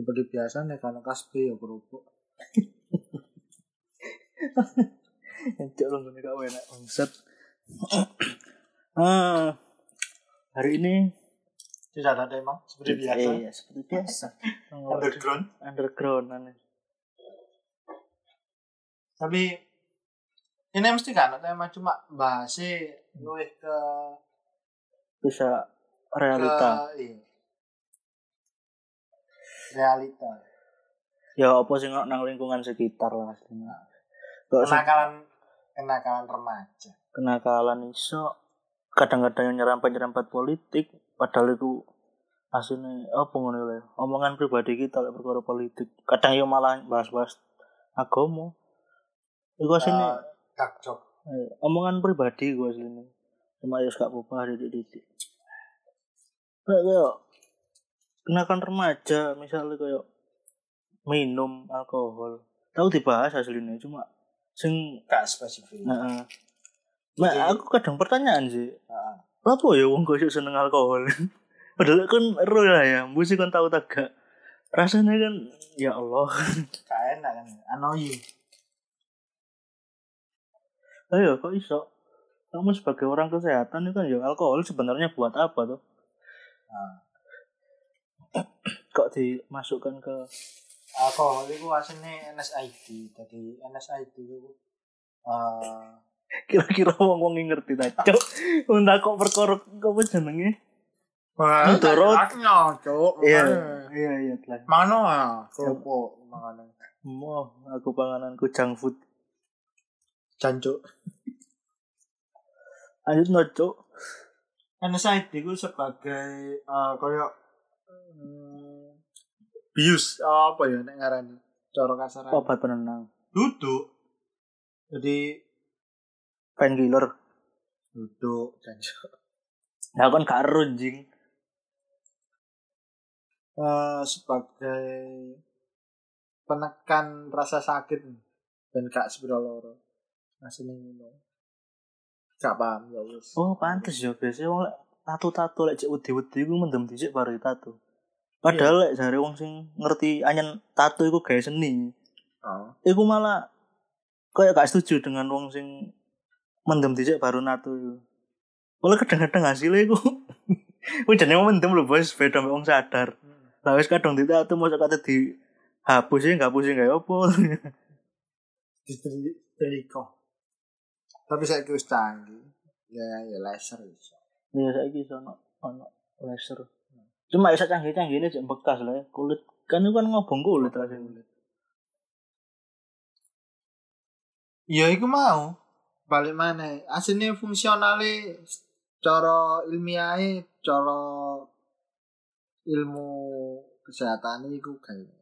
seperti biasa nih karena kaspe ya kerupuk Encok lu ngene kok enak bangsat. ah, hari ini tidak ada emang seperti biasa Iya, seperti biasa. underground Underground aneh. tapi ini mesti kan tema cuma bahasnya luwih ke Bisa realita. ke iya. Realita. Ya apa sih nggak nang lingkungan sekitar lah aslinya. Gak usah. Kenakalan kenakalan remaja. Kenakalan iso kadang-kadang yang nyerempet-nyerempet politik padahal itu aslinya apa ngono lho omongan pribadi kita lek perkara politik. Kadang yo malah bahas-bahas agama. Iku aslinya Eh, takjok eh, omongan pribadi gua aslinya cuma ya gak apa-apa didik-didik kenakan remaja misalnya kayak minum alkohol tahu dibahas aslinya cuma sing gak spesifik Heeh. Mak, Jadi- aku kadang pertanyaan sih. Heeh. Apa ya wong kok seneng alkohol? Padahal kan ero lah ya, mesti kan tahu tak gak. Rasanya kan ya Allah. gak enak kan annoying Ayo kok iso? Kamu sebagai orang kesehatan itu kan ya alkohol sebenarnya buat apa tuh? Nah. Kok dimasukkan ke alkohol itu aslinya NSID jadi NSID itu eh kira-kira wong-wong yang ngerti ta, Cok. Entah kok perkara apa jenenge? Cuk. Iya, iya iya telah. Mana ya? Kerupuk makanan. Mau aku pangananku junk food. Jancuk. Lanjut no, Cok. NSID itu sebagai eh koyo hmm, bius apa ya nek ngarani? Cara kasar Obat penenang. duduk. Jadi Painkiller. duduk jancuk Nah kan gak ero, jing. Eh, sebagai penekan rasa sakit dan gak sebera loro aslinya ngono. Gak paham ya wis. Oh, pantes ya biasanya tato-tato lek cek wedi-wedi iku mendem dhisik baru tato. Padahal lek jare wong sing ngerti anyen tato iku gawe seni. oh. Iku malah kayak gak setuju dengan wong sing mendem dhisik baru nato iku. Malah kadang-kadang hasilnya iku Wih jane mendem lho bos beda wong sadar. Lah wis kadang ditato mosok kate di hapus ya gak pusing kayak apa. distri Deliko. Tapi saya wis canggih. Ya ya laser bisa. Ya saiki ono ono laser. Cuma iso canggih-canggih ini jek bekas lah ya. Kulit kan itu kan ngobong kulit aslinya. Ya iku mau. Balik mana? Aslinya fungsionalnya cara ilmiahnya, cara ilmu kesehatan iku kayak.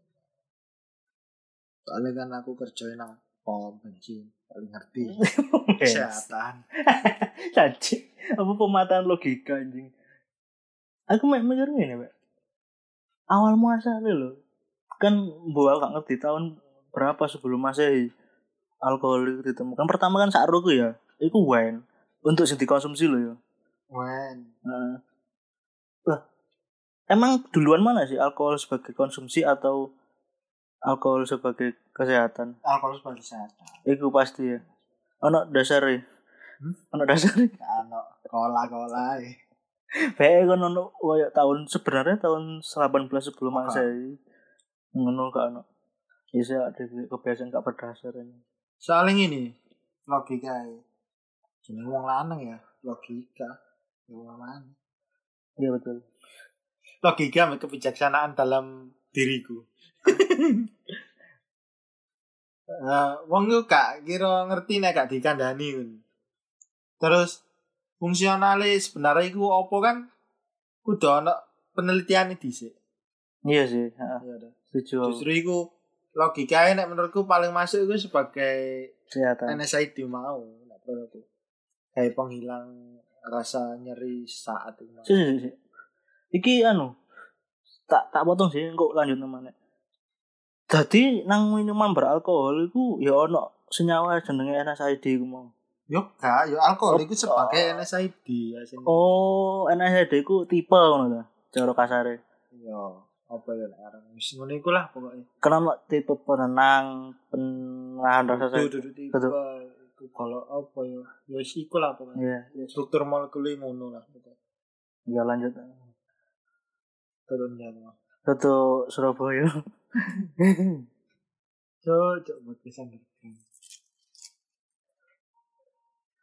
Soalnya kan aku kerjain nang pom bensin paling ngerti kesehatan. Caci. Apa pemataan logika anjing. Aku mek mikir ngene, Pak. Awal muasalnya lho. Kan mbok gak ngerti tahun berapa sebelum Masehi alkohol itu ditemukan. Pertama kan sak roku ya. Iku wine untuk sing dikonsumsi lho ya. Wen. Heeh. Lah, emang duluan mana sih alkohol sebagai konsumsi atau alkohol sebagai kesehatan? Alkohol sebagai kesehatan. Iku pasti ya. Ono dasare. Hmm? Ono dasare. Ano kola-kola. eh. Bae kan ono koyo tahun sebenarnya tahun 18 sebelum Oke. Masehi. Ngono gak ono. Bisa ada kebiasaan gak berdasar ini. Soalnya ini logika ya. Jeneng wong lanang ya, logika. Ya wong lanang. Iya betul. Logika kebijaksanaan dalam diriku. Eh, wong yo gak kira ngerti nek gak dikandani. Terus fungsionalnya sebenarnya iku apa kan kudu ana penelitian dhisik. Iya sih, heeh. Ya udah. Setuju. Justru iku logikanya nek menurutku paling masuk itu sebagai Kesehatan. NSAID mau nek menurutku. Kayak penghilang rasa nyeri saat itu. mau. Si, si, si. Iki anu tak tak potong sih kok lanjut namanya. Jadi nang minuman beralkohol itu ya ono senyawa jenenge NSAID iku mau. Yo gak, yo alkohol Oh, itu sebagai NSAID ya sini. Oh, NSAID iku tipe ngono ta, cara kasare. Yo. apa ya nek aran wis ngono iku lah pokoknya Kenapa tipe penenang, penahan rasa sakit? Dudu tipe iku kalau apa ya ya wis iku lah pokoknya Iya, iya. struktur molekule ngono lah. Ya lanjut. turun jadwal Tutu Surabaya. cocok buat kesan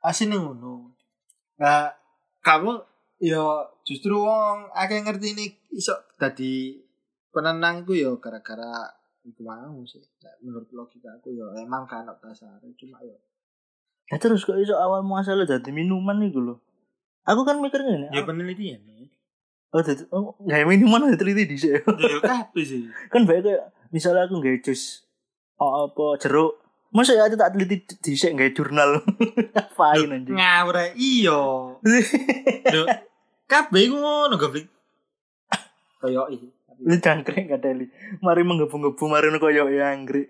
asin yang ngono nah kamu yo justru wong akeh ngerti ini iso dadi penenang ku yo gara-gara iku mau sih menurut logika aku yo emang kan dasar cuma yo Ya terus kok iso awal muasal jadi minuman iku lho. Aku kan mikir ngene. ya penelitian Oh, dadi oh, gawe minuman udah teliti dhisik. ya kabeh sih kan baik kayak misalnya aku gawe jus oh, apa jeruk. Masa ya aku tak teliti dhisik gawe jurnal. Apain anjing. ngawur ae. iya Lho, kabeh iku ngono goblok koyo iki Lu jangkrik gak teli. Mari menggebu-gebu mari nu koyo ya anggrik.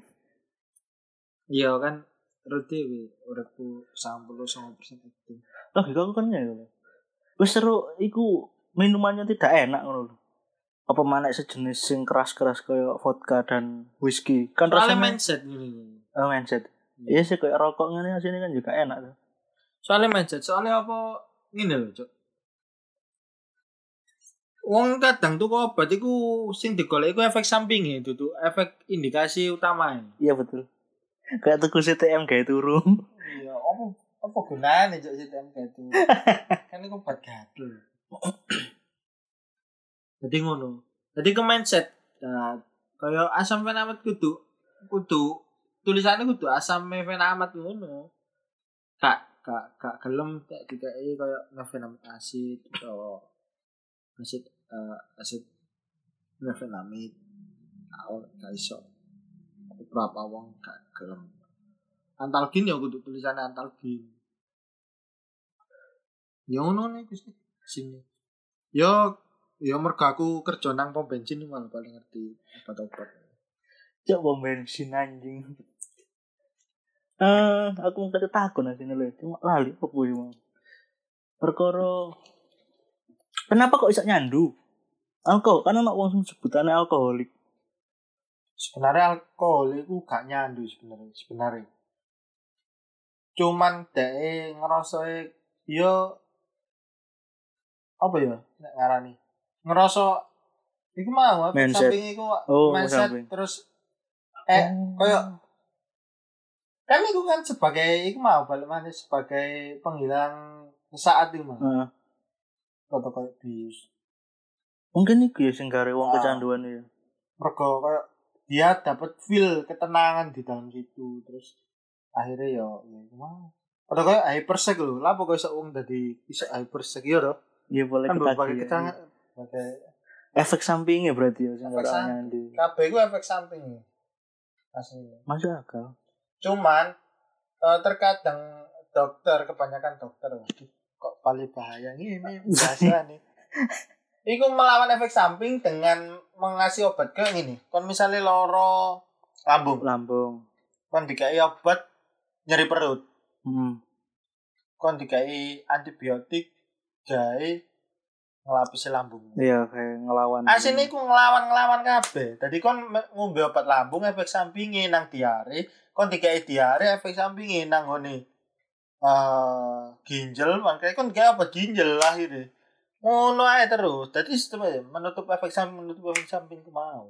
iya kan Roti wi uripku 99% aktif. Logika aku kan ya. Wis seru iku minumannya tidak enak ngono lho. Apa mana sejenis sing keras-keras kayak vodka dan whisky. Kan rasanya mindset ini. oh, mindset. Iya sih kayak rokok ngene sini kan juga enak tuh. Soalnya mindset, soalnya apa ngene lho, Cuk. Wong kadang tuh kok obat iku sing digolek iku efek sampinge itu tuh efek indikasi utama. Iya betul. Kayak tuku CTM kayak turu. Iya, apa apa gunane Cuk sistem kayak itu? kan iku obat gatel. Jadi ngono. Jadi ke mindset. Nah, kayak asam fenamat kudu kudu tulisannya kudu asam fenamat ngono. Kak kak kak gelem kayak dikai kayak mefenamat asid atau asid eh, asid mefenamid. Aku gak iso. Beberapa wong gak gelem. Antalgin ya kudu tulisannya antalgin. Ya ngono nih Gusti. Sini. Yo yo mergo aku kerja nang pom bensin malah paling ngerti obat-obat. Cok bom bensin anjing. Eh, aku mau takut nanti nih Cuma lali apa mau. Perkara Kenapa kok bisa nyandu? Alkohol, karena nak wong sing sebutannya alkoholik. Sebenarnya alkohol itu gak nyandu sebenarnya sebenarnya. Cuman dhek ngerasa yo apa ya nek ngarani ngerasa iku mau Mindset. samping iku Oh, mindset samping. terus eh koyo kan itu kan sebagai iku mau balik mana sebagai penghilang saat itu mah Heeh. foto kayak bius mungkin iki ya sing gare wong Ah. kecanduan ya. mergo kayak dia dapat feel ketenangan di dalam situ terus akhirnya ya ya iku mau atau kayak hypersek lho lah pokoknya iso wong dadi iso hypersek ya toh Iya boleh kan ya. ketangan berbagai Efek sampingnya berarti ya sing Efek ora samping. kabeh iku efek samping aslinya Masuk akal. cuman eh, terkadang dokter kebanyakan dokter kok paling bahaya ini biasa nih Iku melawan efek samping dengan mengasih obat ke ini. Kon misalnya loro lambung, Lambung. kon dikai obat nyeri perut, Hmm. kon dikai antibiotik gawe ngelapisi lambung. Iya kayak ngelawan. Asine iku ngelawan-ngelawan kabeh. Dadi kon ngombe obat lambung efek sampinge nang diare, kon dikai diare efek sampinge nang ngene eh ginjal, makanya kon dikai obat ginjal lah ini. Ngono ae terus. Dadi sistemnya menutup efek samping, menutup efek samping ku mau.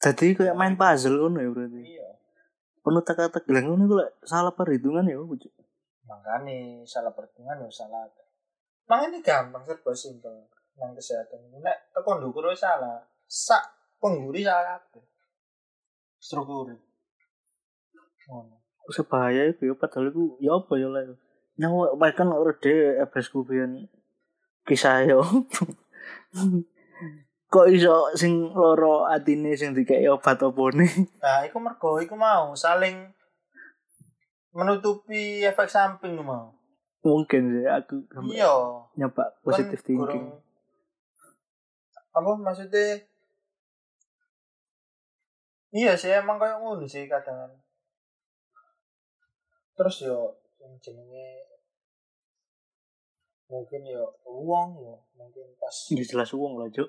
Jadi kayak main puzzle ngono ya berarti. Iya. Penuh teka-teki lah ngono iku salah perhitungan ya. Makanya salah perhitungan ya salah. Makanya gampang serba simpel nang kesehatan. Nek teko ndukur wis salah. Sak pengguri salah kabeh. Struktur. Ngono. sebahaya itu ya padahal itu ya apa ya lah nyawa bahkan ora de ebesku biyen kisah yo kok iso sing loro atine sing dikei obat opone Nah, iku mergo iku mau saling menutupi efek samping mau. Mungkin sih aku Iya. nyoba Kan positive thinking kurang- Apa maksudnya? Iya sih emang kayak ngono sih kadang. Terus yo yang jenenge mungkin yo uang yo mungkin pas ya jelas uang lah cuk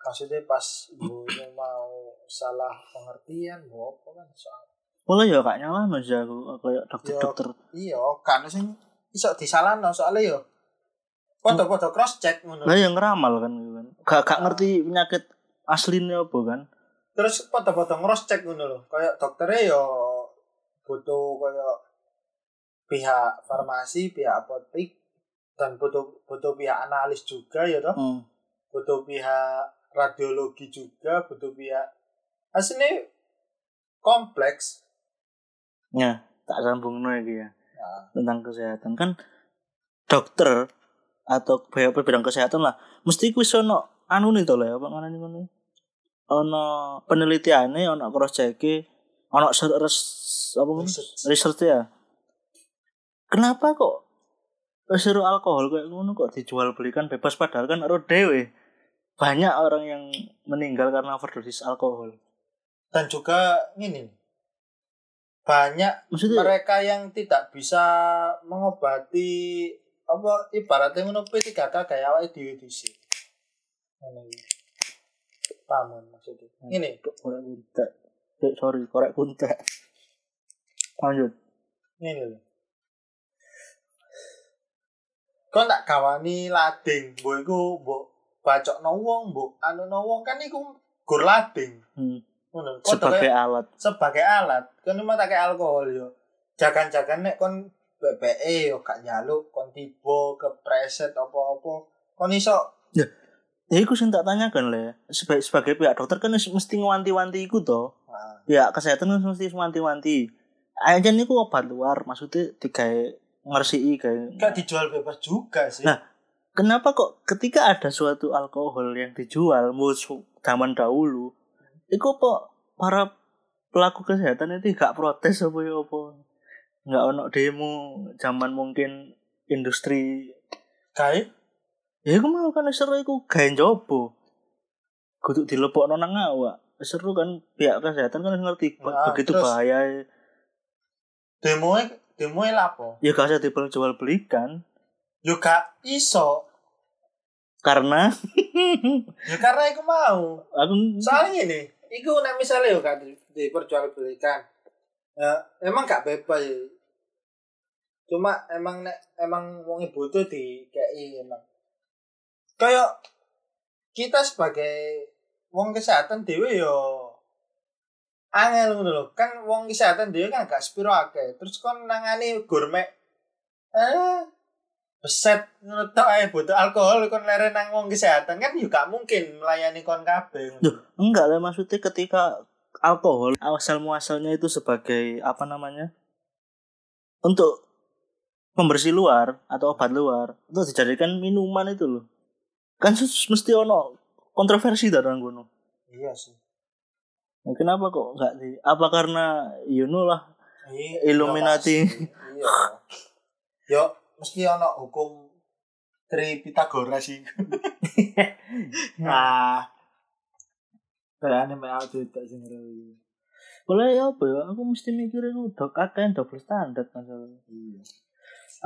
maksudnya pas ibunya mau salah pengertian mau apa kan soal Pola ya kak nyala sih aku kayak dokter-dokter. iya kan sing iso disalahno soalnya yo foto-foto cross check ngono Lah yang ngeramal kan gitu kan. Gak gak ngerti penyakit aslinya apa kan. terus foto-foto cross check ngono lho kayak dokternya yo butuh kayak pihak farmasi pihak apotek dan butuh butuh pihak analis juga ya toh Hmm. butuh pihak radiologi juga butuh pihak aslinya kompleks Ya, tak sambung iki ya. Tentang kesehatan kan dokter atau bidang kesehatan lah mesti kuwi ono anu nih to lah apa ngarani ngono. Ono penelitiannya, ono cross check ono ser- res- apa? Research. research ya. Kenapa kok seru alkohol kayak ngono kok dijual belikan bebas padahal kan ero dewe banyak orang yang meninggal karena overdosis alkohol. dan juga ini banyak Maksudnya mereka yang tidak bisa mengobati apa ibaratnya ngono P3K kayak awake dhewe dhisik. Ngono iki. Paham maksudnya. Ini korek kuntek. Eh, sorry, korek kuntek. Lanjut. ini lho. Kau tak kawani lading, mbok iku mbok bacokno wong, mbok anu wong kan iku gur lading. Hmm. Ngono. Kok Sebagai alat. sebagai alat kan cuma kayak alkohol yo jagan-jagan nek kon BPE yo gak nyaluk kon tiba kepreset apa-apa kon iso Ya iku sing tak tanyakan le. Sebagai, sebagai pihak dokter kan mesti ngewanti-wanti iku to. nah, Pihak kesehatan kan mesti ngewanti-wanti. Aja niku obat luar maksudnya digawe ngersiki gawe. gak dijual bebas juga sih Nah. Kenapa kok ketika ada suatu alkohol yang dijual musuh zaman dahulu, itu kok para pelaku kesehatan itu gak protes apa ya apa? Nggak ono demo zaman mungkin industri kae ya aku mau kan seru iku gawe njobo. Kudu dilepokno nang awak. Seru kan pihak kesehatan kan ngerti Nah, begitu terus- bahaya. demo demo lapo Ya gak usah dijual belikan yo gak iso karena yo karena iku mau aku soalnya ini iku nek misalnya yo gak di- diperjualbelikan. Ya emang gak bebas ya. cuma emang nek emang wong butuh di KI emang. Kayak kita sebagai wong kesehatan dewe yo angel ngono kan wong kesehatan dewe kan gak sepiro akeh. Terus kon nangani gourmet. Eh beset ngono tok ae butuh alkohol kon leren nang wong kesehatan kan gak mungkin melayani kon kabeh Duh, enggak lah maksudnya ketika alkohol asal muasalnya itu sebagai apa namanya untuk pembersih luar atau obat luar itu dijadikan minuman itu loh kan sus- mesti ono kontroversi dalam gunung iya sih nah, kenapa kok enggak sih apa karena you know lah Iya, Illuminati. pasti. Iya. Yo, mesti ono hukum Tri Pitagoras sih. nah. Kayaknya mek aku tak sing ngerewi. boleh ya apa ya aku mesti mikir itu dok akeh double standar masalah Iya.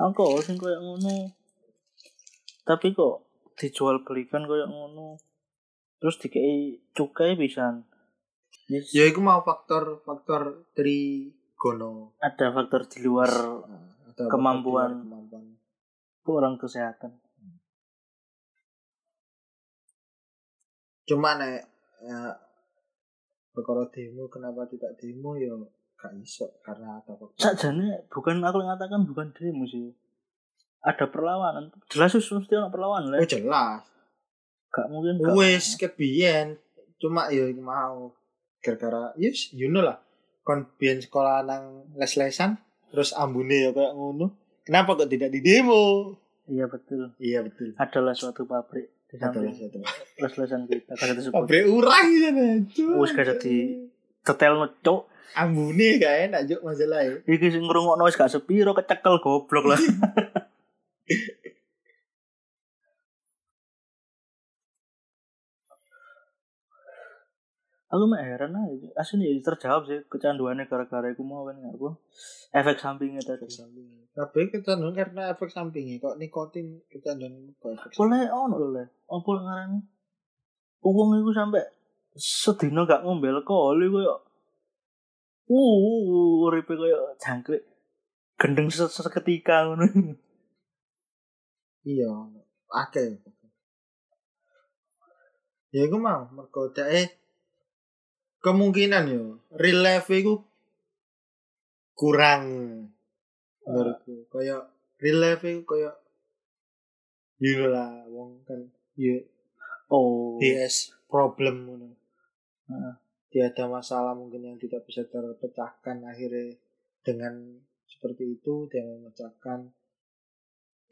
alkohol sing koyo ngono tapi kok dijual belikan koyo ngono terus dikei cukai pisan Yes. Ya iku mau faktor faktor trigono. ada faktor di luar Ada Kemampuan. kemampuan. orang kesehatan. Cuma nek ya, perkara demo kenapa tidak demo? Ya gak iso karena ada sajane bukan aku mengatakan bukan demo sih. Ada perlawanan. Jelas wis mesti ada perlawanan lah. Oh jelas. gak mungkin gak wis kebiyen. Cuma ya mau gara-gara yes you know lah. Kon sekolah nang les-lesan terus ambune ya kayak ngono. Kenapa kok tidak di demo? Iya betul. Iya betul. Adalah suatu pabrik di samping les-lesan kita kan disebut pabrik urang sana wis gak jadi tetel cok ambune gak enak juk masalah ya iki sing ngrungokno wis gak sepiro kecekel goblok lah aku mah heran aja aslinya ya terjawab sih kecanduannya gara-gara aku mau kan aku efek sampingnya tadi. Tapi kecanduan karena efek sampingnya kok nikotin kecanduan efek boleh ono lho le. Apa ngarani? Uang itu sampai sedina gak ngombe alkohol iku koyo uh uripe koyo jangkrik gendeng se- seketika ngono. Iya akeh. Ya iku mau mergo dhek kemungkinan yo real life iku kurang menurutku. Kaya real life iku kaya iya lah wong kan ya oh. DS problem ngono. Heeh. dia ada masalah mungkin yang tidak bisa terpecahkan akhirnya dengan seperti itu dia memecahkan.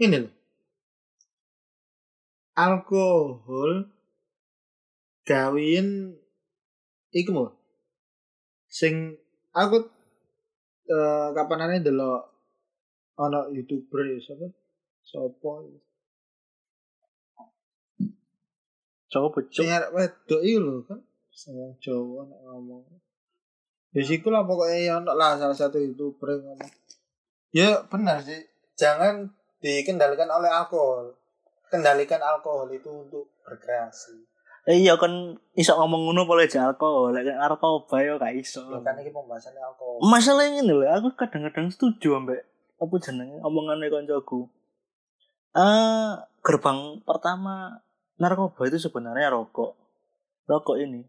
Ini loh. Alkohol gawin iku mau. Sing aku eh kapanane delok ana youtuber ya sapa sapa coba sing becuk arek wedok iku lho kan? Sing wong Jawa nek ngomong. Ya siku lah pokoknya ya ono lah salah satu youtuber ngomong. Ya benar sih. Jangan dikendalikan oleh alkohol. Kendalikan alkohol itu untuk berkreasi iya kan iso ngomong ngono boleh aja alkohol. Lek narkoba yo gak iso. Loh, kan ini pembahasannya alkohol. Masalah ini lho aku kadang-kadang setuju ambek apa jenenge omongannya koncoku eh gerbang pertama narkoba itu sebenarnya rokok. Rokok ini.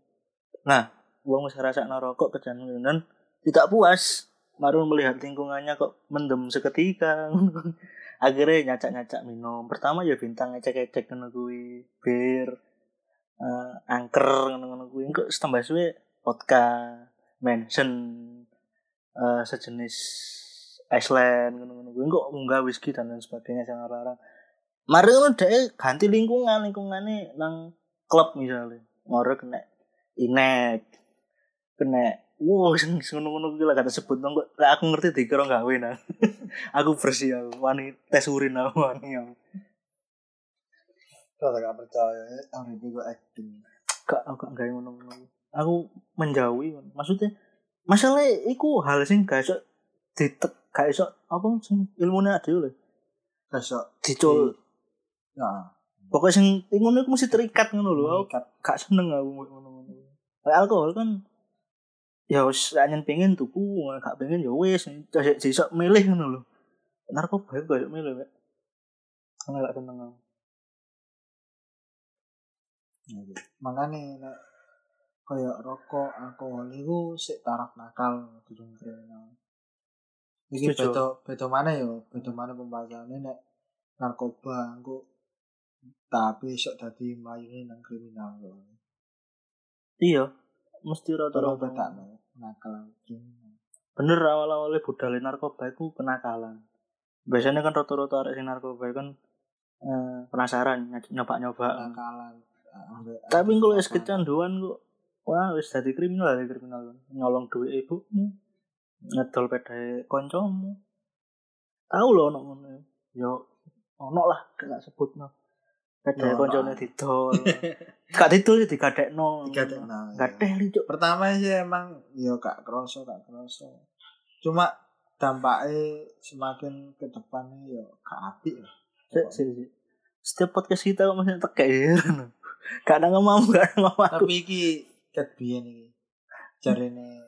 Nah uang wis ngerasa rokok kecanduan tidak puas. Baru melihat lingkungannya kok mendem seketika. Akhirnya nyacak-nyacak minum. Pertama ya bintang ngecek-ngecek kuwi bir eh, angker ngono-ngono kuwi. Kok tambah suwe vodka mention eh, sejenis Iceland ngono-ngono kuwi. Kok enggak whisky dan lain sebagainya jangan larang mari ngono dhek ganti lingkungan lingkungannya nang klub misalnya. Ngore kena inek kena wow sing ngono-ngono kuwi lah kata sebut nang aku ngerti dikira gawe nang. Aku bersih aku wani tes urin aku wani aku kalau gak percaya. Ini gue acting. Gak aku gak gawe ngono-ngono. Aku menjauhi. Maksudnya masalah iku hal sing gak iso ditek gak iso apa sing ilmune dhewe lho. Besok dicul. Nah. Pokoknya sing ngono iku mesti terikat ngono lho. Aku gak seneng aku ngono-ngono. Lek alkohol kan ya wis anyen pengen tuku gak pengen ya wis iso milih ngono lho. Narkoba itu gak iso milih. Aku gak seneng aku makanya nek kaya rokok alkohol itu sik taraf nakal durung kriminal iki beda beda mana ya beda mana pembahasannya nek narkoba engko tapi sok dadi mlayune nang kriminal kok iya mesti rata-rata. Bedakno nakal kriminal. Bener awal-awalnya budal narkoba itu kenakalan. Biasanya kan rata-rata arek sing narkoba kan eh, penasaran nyoba-nyoba. Nakalan ambek tapi kalau apa. kecanduan kok wah wis dadi kriminal ya kriminal. Nyolong duit ibumu ngedol pedae koncomu. Tahu loh ono ngono. Yo ono lah gak sebut no. Pedae Yo, koncone ono. didol. Gak didol ya digadekno tiga dek gak iya. teli cuk. Pertama sih emang yo gak kroso gak kroso. Cuma dampaknya semakin ke depannya yo gak apik lah. Setiap podcast kita kok masih tekek ya gak ada ngomong gak ada ngomong aku tapi iki ket biyen iki jarene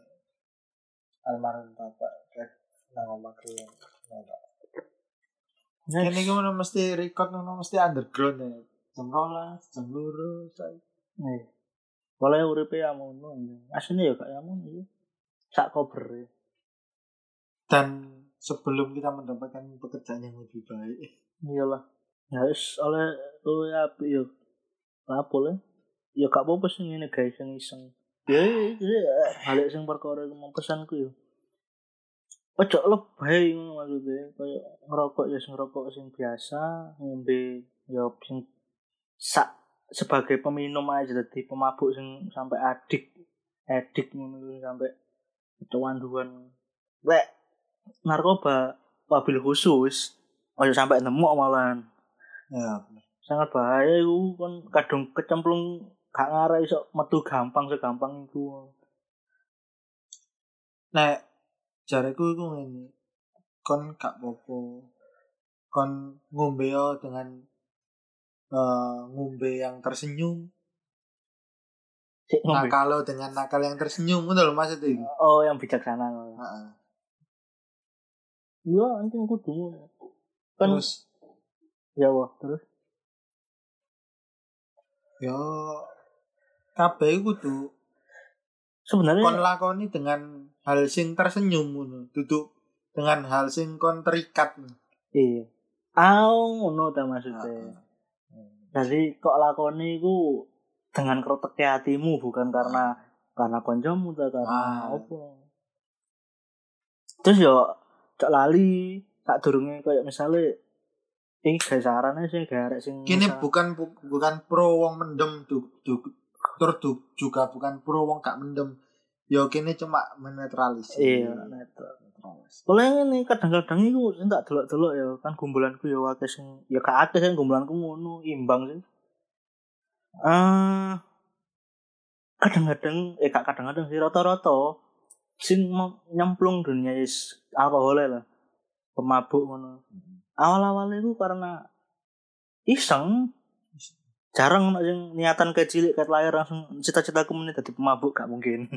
almarhum bapak ket nang omah kriyen Kene iki ngono mesti record ngono mesti underground ya. Jam 12, jam 2, saya. Nih. Boleh uripe amono. Asline ya gak amono ya. Sak cover ya. Dan sebelum kita mendapatkan pekerjaan yang lebih baik, Iyalah. Ya wis oleh luwe apik yo. Apa le? Ya gak apa-apa sing ngene guys sing iseng. Ya ya, balik sing perkara mau pesanku yo. Ojo lebay ngono maksudnya kayak ngerokok ya sing ngerokok sing biasa, ngombe ya sing sak sebagai peminum aja dadi pemabuk sing sampai adik edik ngono sampai kecanduan. Lek narkoba wabil khusus ojo sampai nemu malahan ya. Sangat bahaya itu kan kadung kecemplung gak ngarah iso metu gampang segampang itu Nek jareku iku ngene. Kon gak popo. Kon ngombe dengan eh, ngombe yang tersenyum. Ngombe. nakal dengan nakal yang tersenyum ngono lho maksudnya itu. Oh, yang bijaksana. Heeh. Iya, anjing kudu. Kan Terus ya wah, terus yo kabeh kudu sebenarnya kon lakoni dengan hal sing tersenyum ngono, duduk dengan hal sing kon terikat. iya. Au ngono ta maksudnya. Jadi kok lakoni iku dengan kretek hatimu bukan karena karena koncomu ta karena Ah. apa. Terus yo cok lali tak durunge kayak misalnya ini gak sarane sih gak arek sing Kini bukan bu- bukan pro wong mendem du, du, tur juga bukan pro wong gak mendem. Yo kini cuma menetralisir. Iya, netral. Yang ini kadang-kadang itu tak delok-delok ya kan gombolanku ya akeh sing ya gak akeh sing gombolanku ngono imbang sih. Eh kadang-kadang eh gak kadang-kadang sih rata-rata sing nyemplung dunia is alkohol lah. Pemabuk ngono. Awal-awalnya itu karena iseng jarang sing niatan kecil ket lahir langsung cita-citaku meneh dadi pemabuk gak mungkin.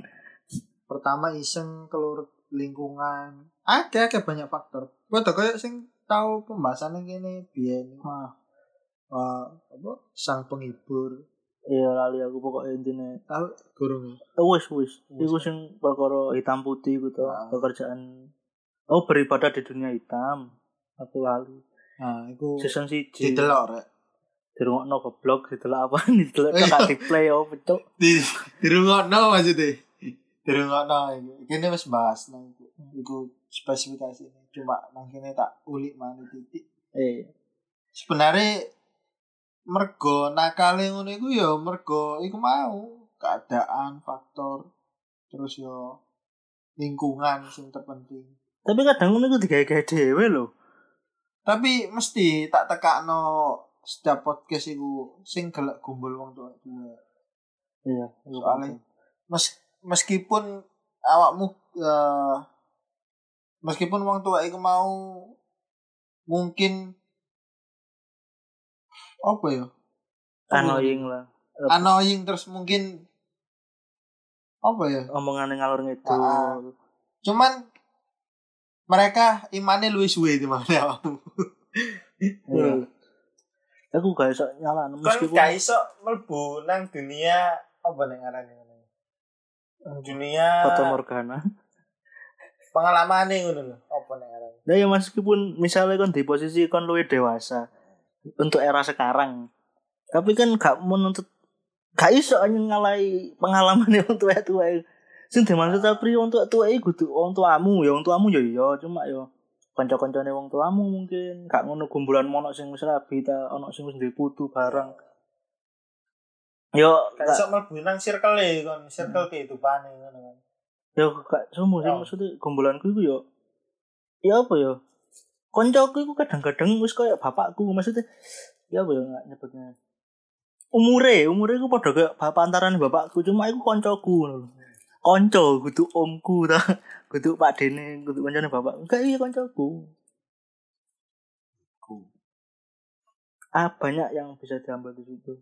Pertama iseng keluar lingkungan. Ada ada banyak faktor. Gua tuh kayak sing tahu pembahasan yang gini Wah, eh, apa sang penghibur. iya lali aku pokoknya intinya Tahu gurung ya? Eh, wis wis Wis. iku sing perkara hitam putih gitu Ah. pekerjaan oh beribadah di dunia hitam aku lali Nah, itu season siji didelok rek. dirungokno goblok didelok apa didelok gak di play oh betul Di dirungokno maksudnya. Dirungokno iki. Kene wis bahas nang iku. Iku spesifikasi cuma nang kene tak ulik mana titik. eh sebenarnya mergo nakale ngono iku ya mergo iku mau keadaan faktor terus yo lingkungan sing terpenting tapi kadang ngono iku digawe-gawe dhewe lho tapi mesti tak tekakno setiap podcast iku sing gelek gumbul wong tua tua iya iku Soalnya-. Mes, meskipun awakmu eh, meskipun wong tua iku mau mungkin apa ya? Annoying lah. Annoying terus mungkin apa ya? Omongan ngalur ngidul. Ah. cuman mereka imannya luwih suwe di mana awakmu Iya. aku gak iso nyalano kan meskipun gak iso mlebu nang dunia apa nek ngarane ngono? Dunia Fata Morgana. Pengalaman ngono lho apa nek ngarane Nah ya meskipun misalnya kan di posisi kan luwih dewasa untuk era sekarang, tapi kan gak menuntut gak iso ngalai pengalaman yang tua tua sing dimaksud tapi wong tua tua iku kudu wong tuamu. Ya wong tuamu ya iya cuma ya kanca-kancane wong tuamu mungkin. Gak ngono gumbulan mono sing wis rabi ta ono sing wis duwe putu bareng. Yo gak gak iso mlebu nang circle e kon circle kehidupane ngono kan. Yo gak semua sih Oh. maksudnya gumbulanku iku yo ya apa ya? Koncoku iku kadang-kadang wis koyo bapakku maksudnya ya apa ya nggak nyebutnya? Umure umure iku padha kayak bapak antaran bapakku cuma iku koncoku ngono. Konco kudu omku ta. Kudu pak dene kudu kancane bapak. Enggak iya koncoku. Ah banyak yang bisa diambil di situ.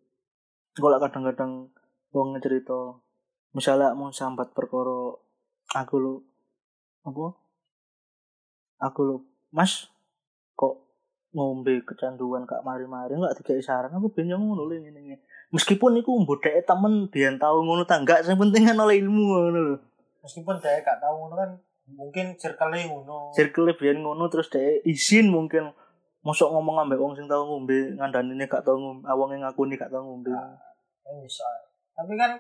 Kalau kadang-kadang wong cerita misalnya mau sambat perkara aku lo apa? Aku lo mas kok ngombe kecanduan kak mari-mari? Nggak tiga saran. Aku bingung ngono ngene ngene. Meskipun iku mbodeke temen biyen tau ngono ta enggak sing penting kan oleh ilmu ngono lho. Meskipun dia gak tahu ngono kan mungkin circle-e ngono. Circle biyen ngono terus dhek izin mungkin. Mosok ngomong ambek wong sing tau ngombe ngandani gak tau ngombe awonge ngakuni gak tau ngombe. Eh, bisa tapi kan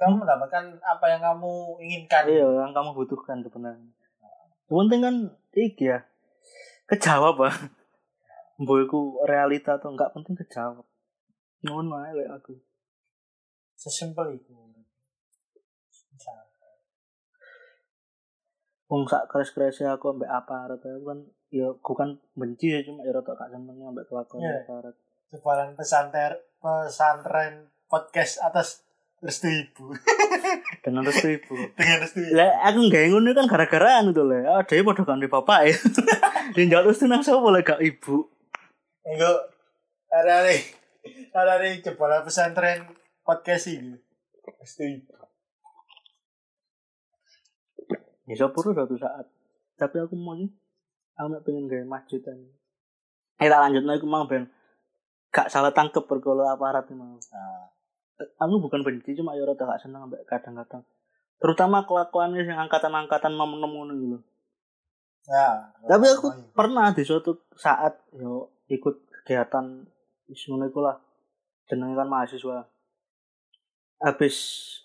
kamu mendapatkan apa yang kamu inginkan. Iya yang kamu butuhkan sebenarnya. Yang penting kan iki ya kejawab ah. Mbok iku realita atau enggak penting kejawab ngono ae lek aku. Sesimpel itu wong sak keres-kerese aku ambek aparat aku kan ya aku kan benci ya cuma ya rada gak seneng ambek kelakuan Iya. aparat. Pesantren pesantren podcast atas restu ibu. Dengan restu ibu. Dengan restu ibu. Lah aku nggak ngono kan gara-gara anu to le ada yang padha kan bapak ya. Dan jalur restu nang sapa lek gak ibu? Enggak. Ada nih ada nih jebolan pesantren podcast ini Setuju. Ya sepuluh suatu saat. Tapi aku mau sih, aku pengen gawe masjid kan. Eh tak lanjut aku mau ben gak salah tangkep perkolo aparat mau. Nah, Aku bukan benci cuma ya rada gak seneng kadang-kadang. Terutama kelakuannya yang angkatan-angkatan nom-nom ngono gitu loh. ya. Tapi aku pernah di suatu saat yo ikut kegiatan wis ngono iku lah. Jenenge kan mahasiswa. Habis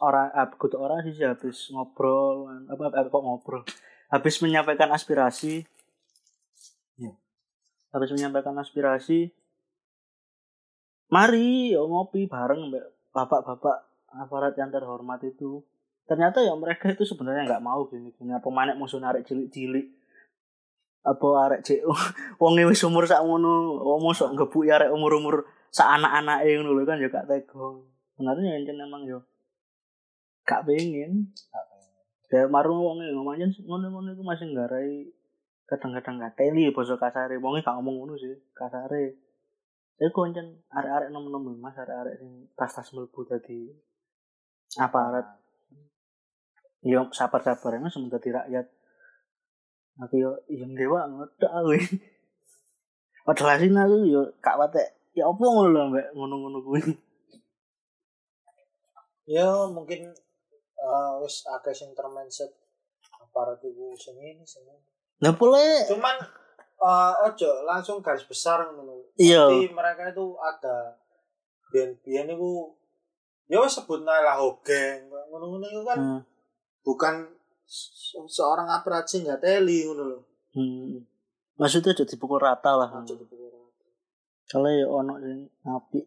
orang aku tuh orang sih habis ngobrol apa, apa kok ngobrol. Habis menyampaikan aspirasi. Iya. Habis menyampaikan aspirasi. Mari yo ngopi bareng mbak bapak-bapak aparat yang terhormat itu. Ternyata ya mereka itu sebenarnya nggak mau gini-gini. Apa manek musuh narik cilik-cilik apa arek cek wong wis umur sak ngono wong mosok ngebuk arek umur-umur sak anak-anake ngono lho kan ya gak tega. Sebenarnya encen emang yo gak pengen. Ya marung wong ngomongin ngono-ngono iku masih nggarai kadang-kadang gak teli basa kasare. Wong gak ngomong ngono sih kasare. Ya koncen arek-arek nom-nom mas arek-arek sing tas-tas mlebu dadi aparat. Yo sabar-sabar emang semen dadi rakyat aku yo yang dewa ngotak aku padahal sih aku yo kak wate ya apa ngono lho mbak ngono-ngono kuwi Ya mungkin eh, wis akeh sing termindset aparat iku sing ini sing ini. lah pole Cuman eh, ojo langsung garis besar ngono. Iya. Jadi mereka itu ada biyen-biyen iku ya wis sebut lah hogeng ngono-ngono iku kan Hmm. bukan seorang aparat sing gak teli ngono lho. Hmm. maksudnya jadi dipukul rata lah Aja dipikir. kalau ya ono sing api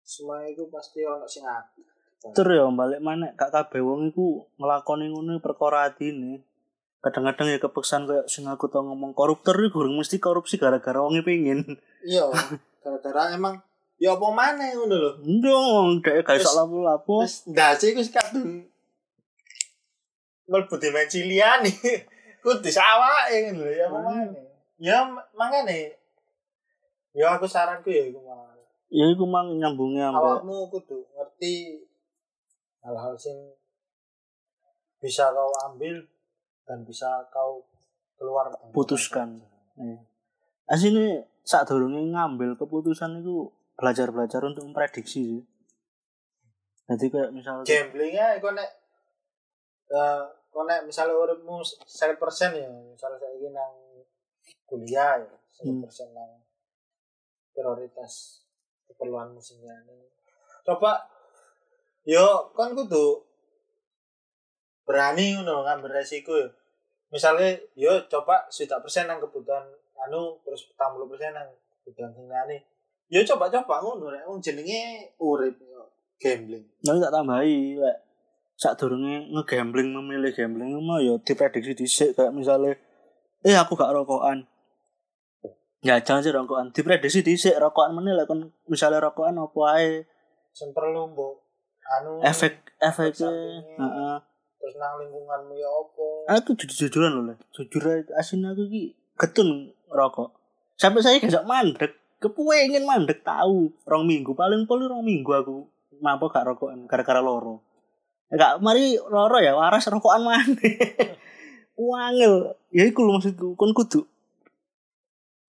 Semua itu pasti ono sing apik. terus ya balik mana kak kabeh wong iku ngelakoni ngono perkara atine kadang-kadang ya kepeksan kayak sing aku tau ngomong koruptor iku gurung mesti korupsi gara-gara wonge pengen Iya, gara-gara emang ya apa maneh ngono lho. ndong dhek gak iso lapo-lapo Wis ndase iku kadung mlebu dimensi liyane. Kudu sawake ngono ya apa Hmm. Ya mangane ya aku saranku ya iku mah. ya iku mang nyambungnya ambek Awakmu kudu ngerti hal-hal sing bisa kau ambil dan bisa kau keluar Putuskan. Iya. Asini saat durunge ngambil keputusan itu belajar-belajar untuk memprediksi sih. Jadi kayak misalnya gamblingnya iku nek eh kok nek misalnya uripmu 100% ya misalnya saya ingin nang kuliah ya 100% nang prioritas keperluan musimnya ini coba yo kan kudu berani ngono ngambil resiko ya misalnya yo coba sudah persen nang kebutuhan anu terus 40 persen nang kebutuhan sing yo coba-coba ngono rek wong jenenge urip gambling. Nanti tak tambahi kayak saat durunge ngegambling memilih gambling mah ya diprediksi dhisik kayak misalnya eh aku gak rokokan. Ya jangan sih rokokan. Diprediksi dhisik rokokan meneh lek kon misalnya rokokan apa ae sing perlu mbok anu efek sampingnya. heeh. terus nang lingkunganmu ya apa Aku jujur-jujuran loh, Le. jujur asin aku ki ketun rokok. Sampai saya gak mandek, kepengen mandek tahu. Rong minggu paling paling rong minggu aku mampu gak rokokan gara-gara loro. Ya gak mari loro ya waras rokokan mana. Wangel. Ya iku lho maksudku, kon kudu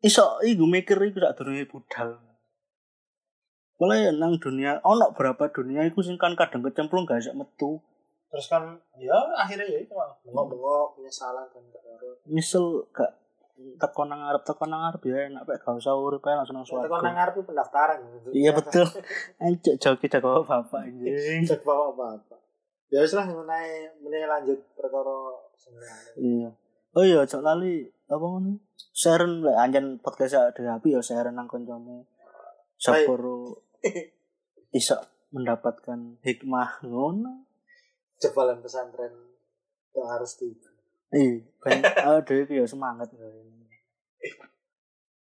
iso iku mikir iku sak durunge budal. Mulai nang dunia, ono berapa dunia iku sing kan kadang kecemplung gak iso metu. terus kan ya akhirnya ya itu bengok-bengok penyesalan kan baru misal gak teko nang ngarep teko nang ngarep ya enak pek gak usah urip ae langsung nang Terus kan nang swarga. ngarep pendaftaran. Iya betul. Anjuk joki jago bapak anjing. cek bapak-bapak ya wis lah mengenai mengenai lanjut perkara sebenarnya Iya. Oh iya, cok lali apa ngono? Share lek anjen podcast ada api ya share nang kancamu. Sepuro iso mendapatkan hikmah ngono. jebalan pesantren yang harus di Iya, ben ada iki ya semangat.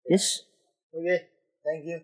Yes, oke thank you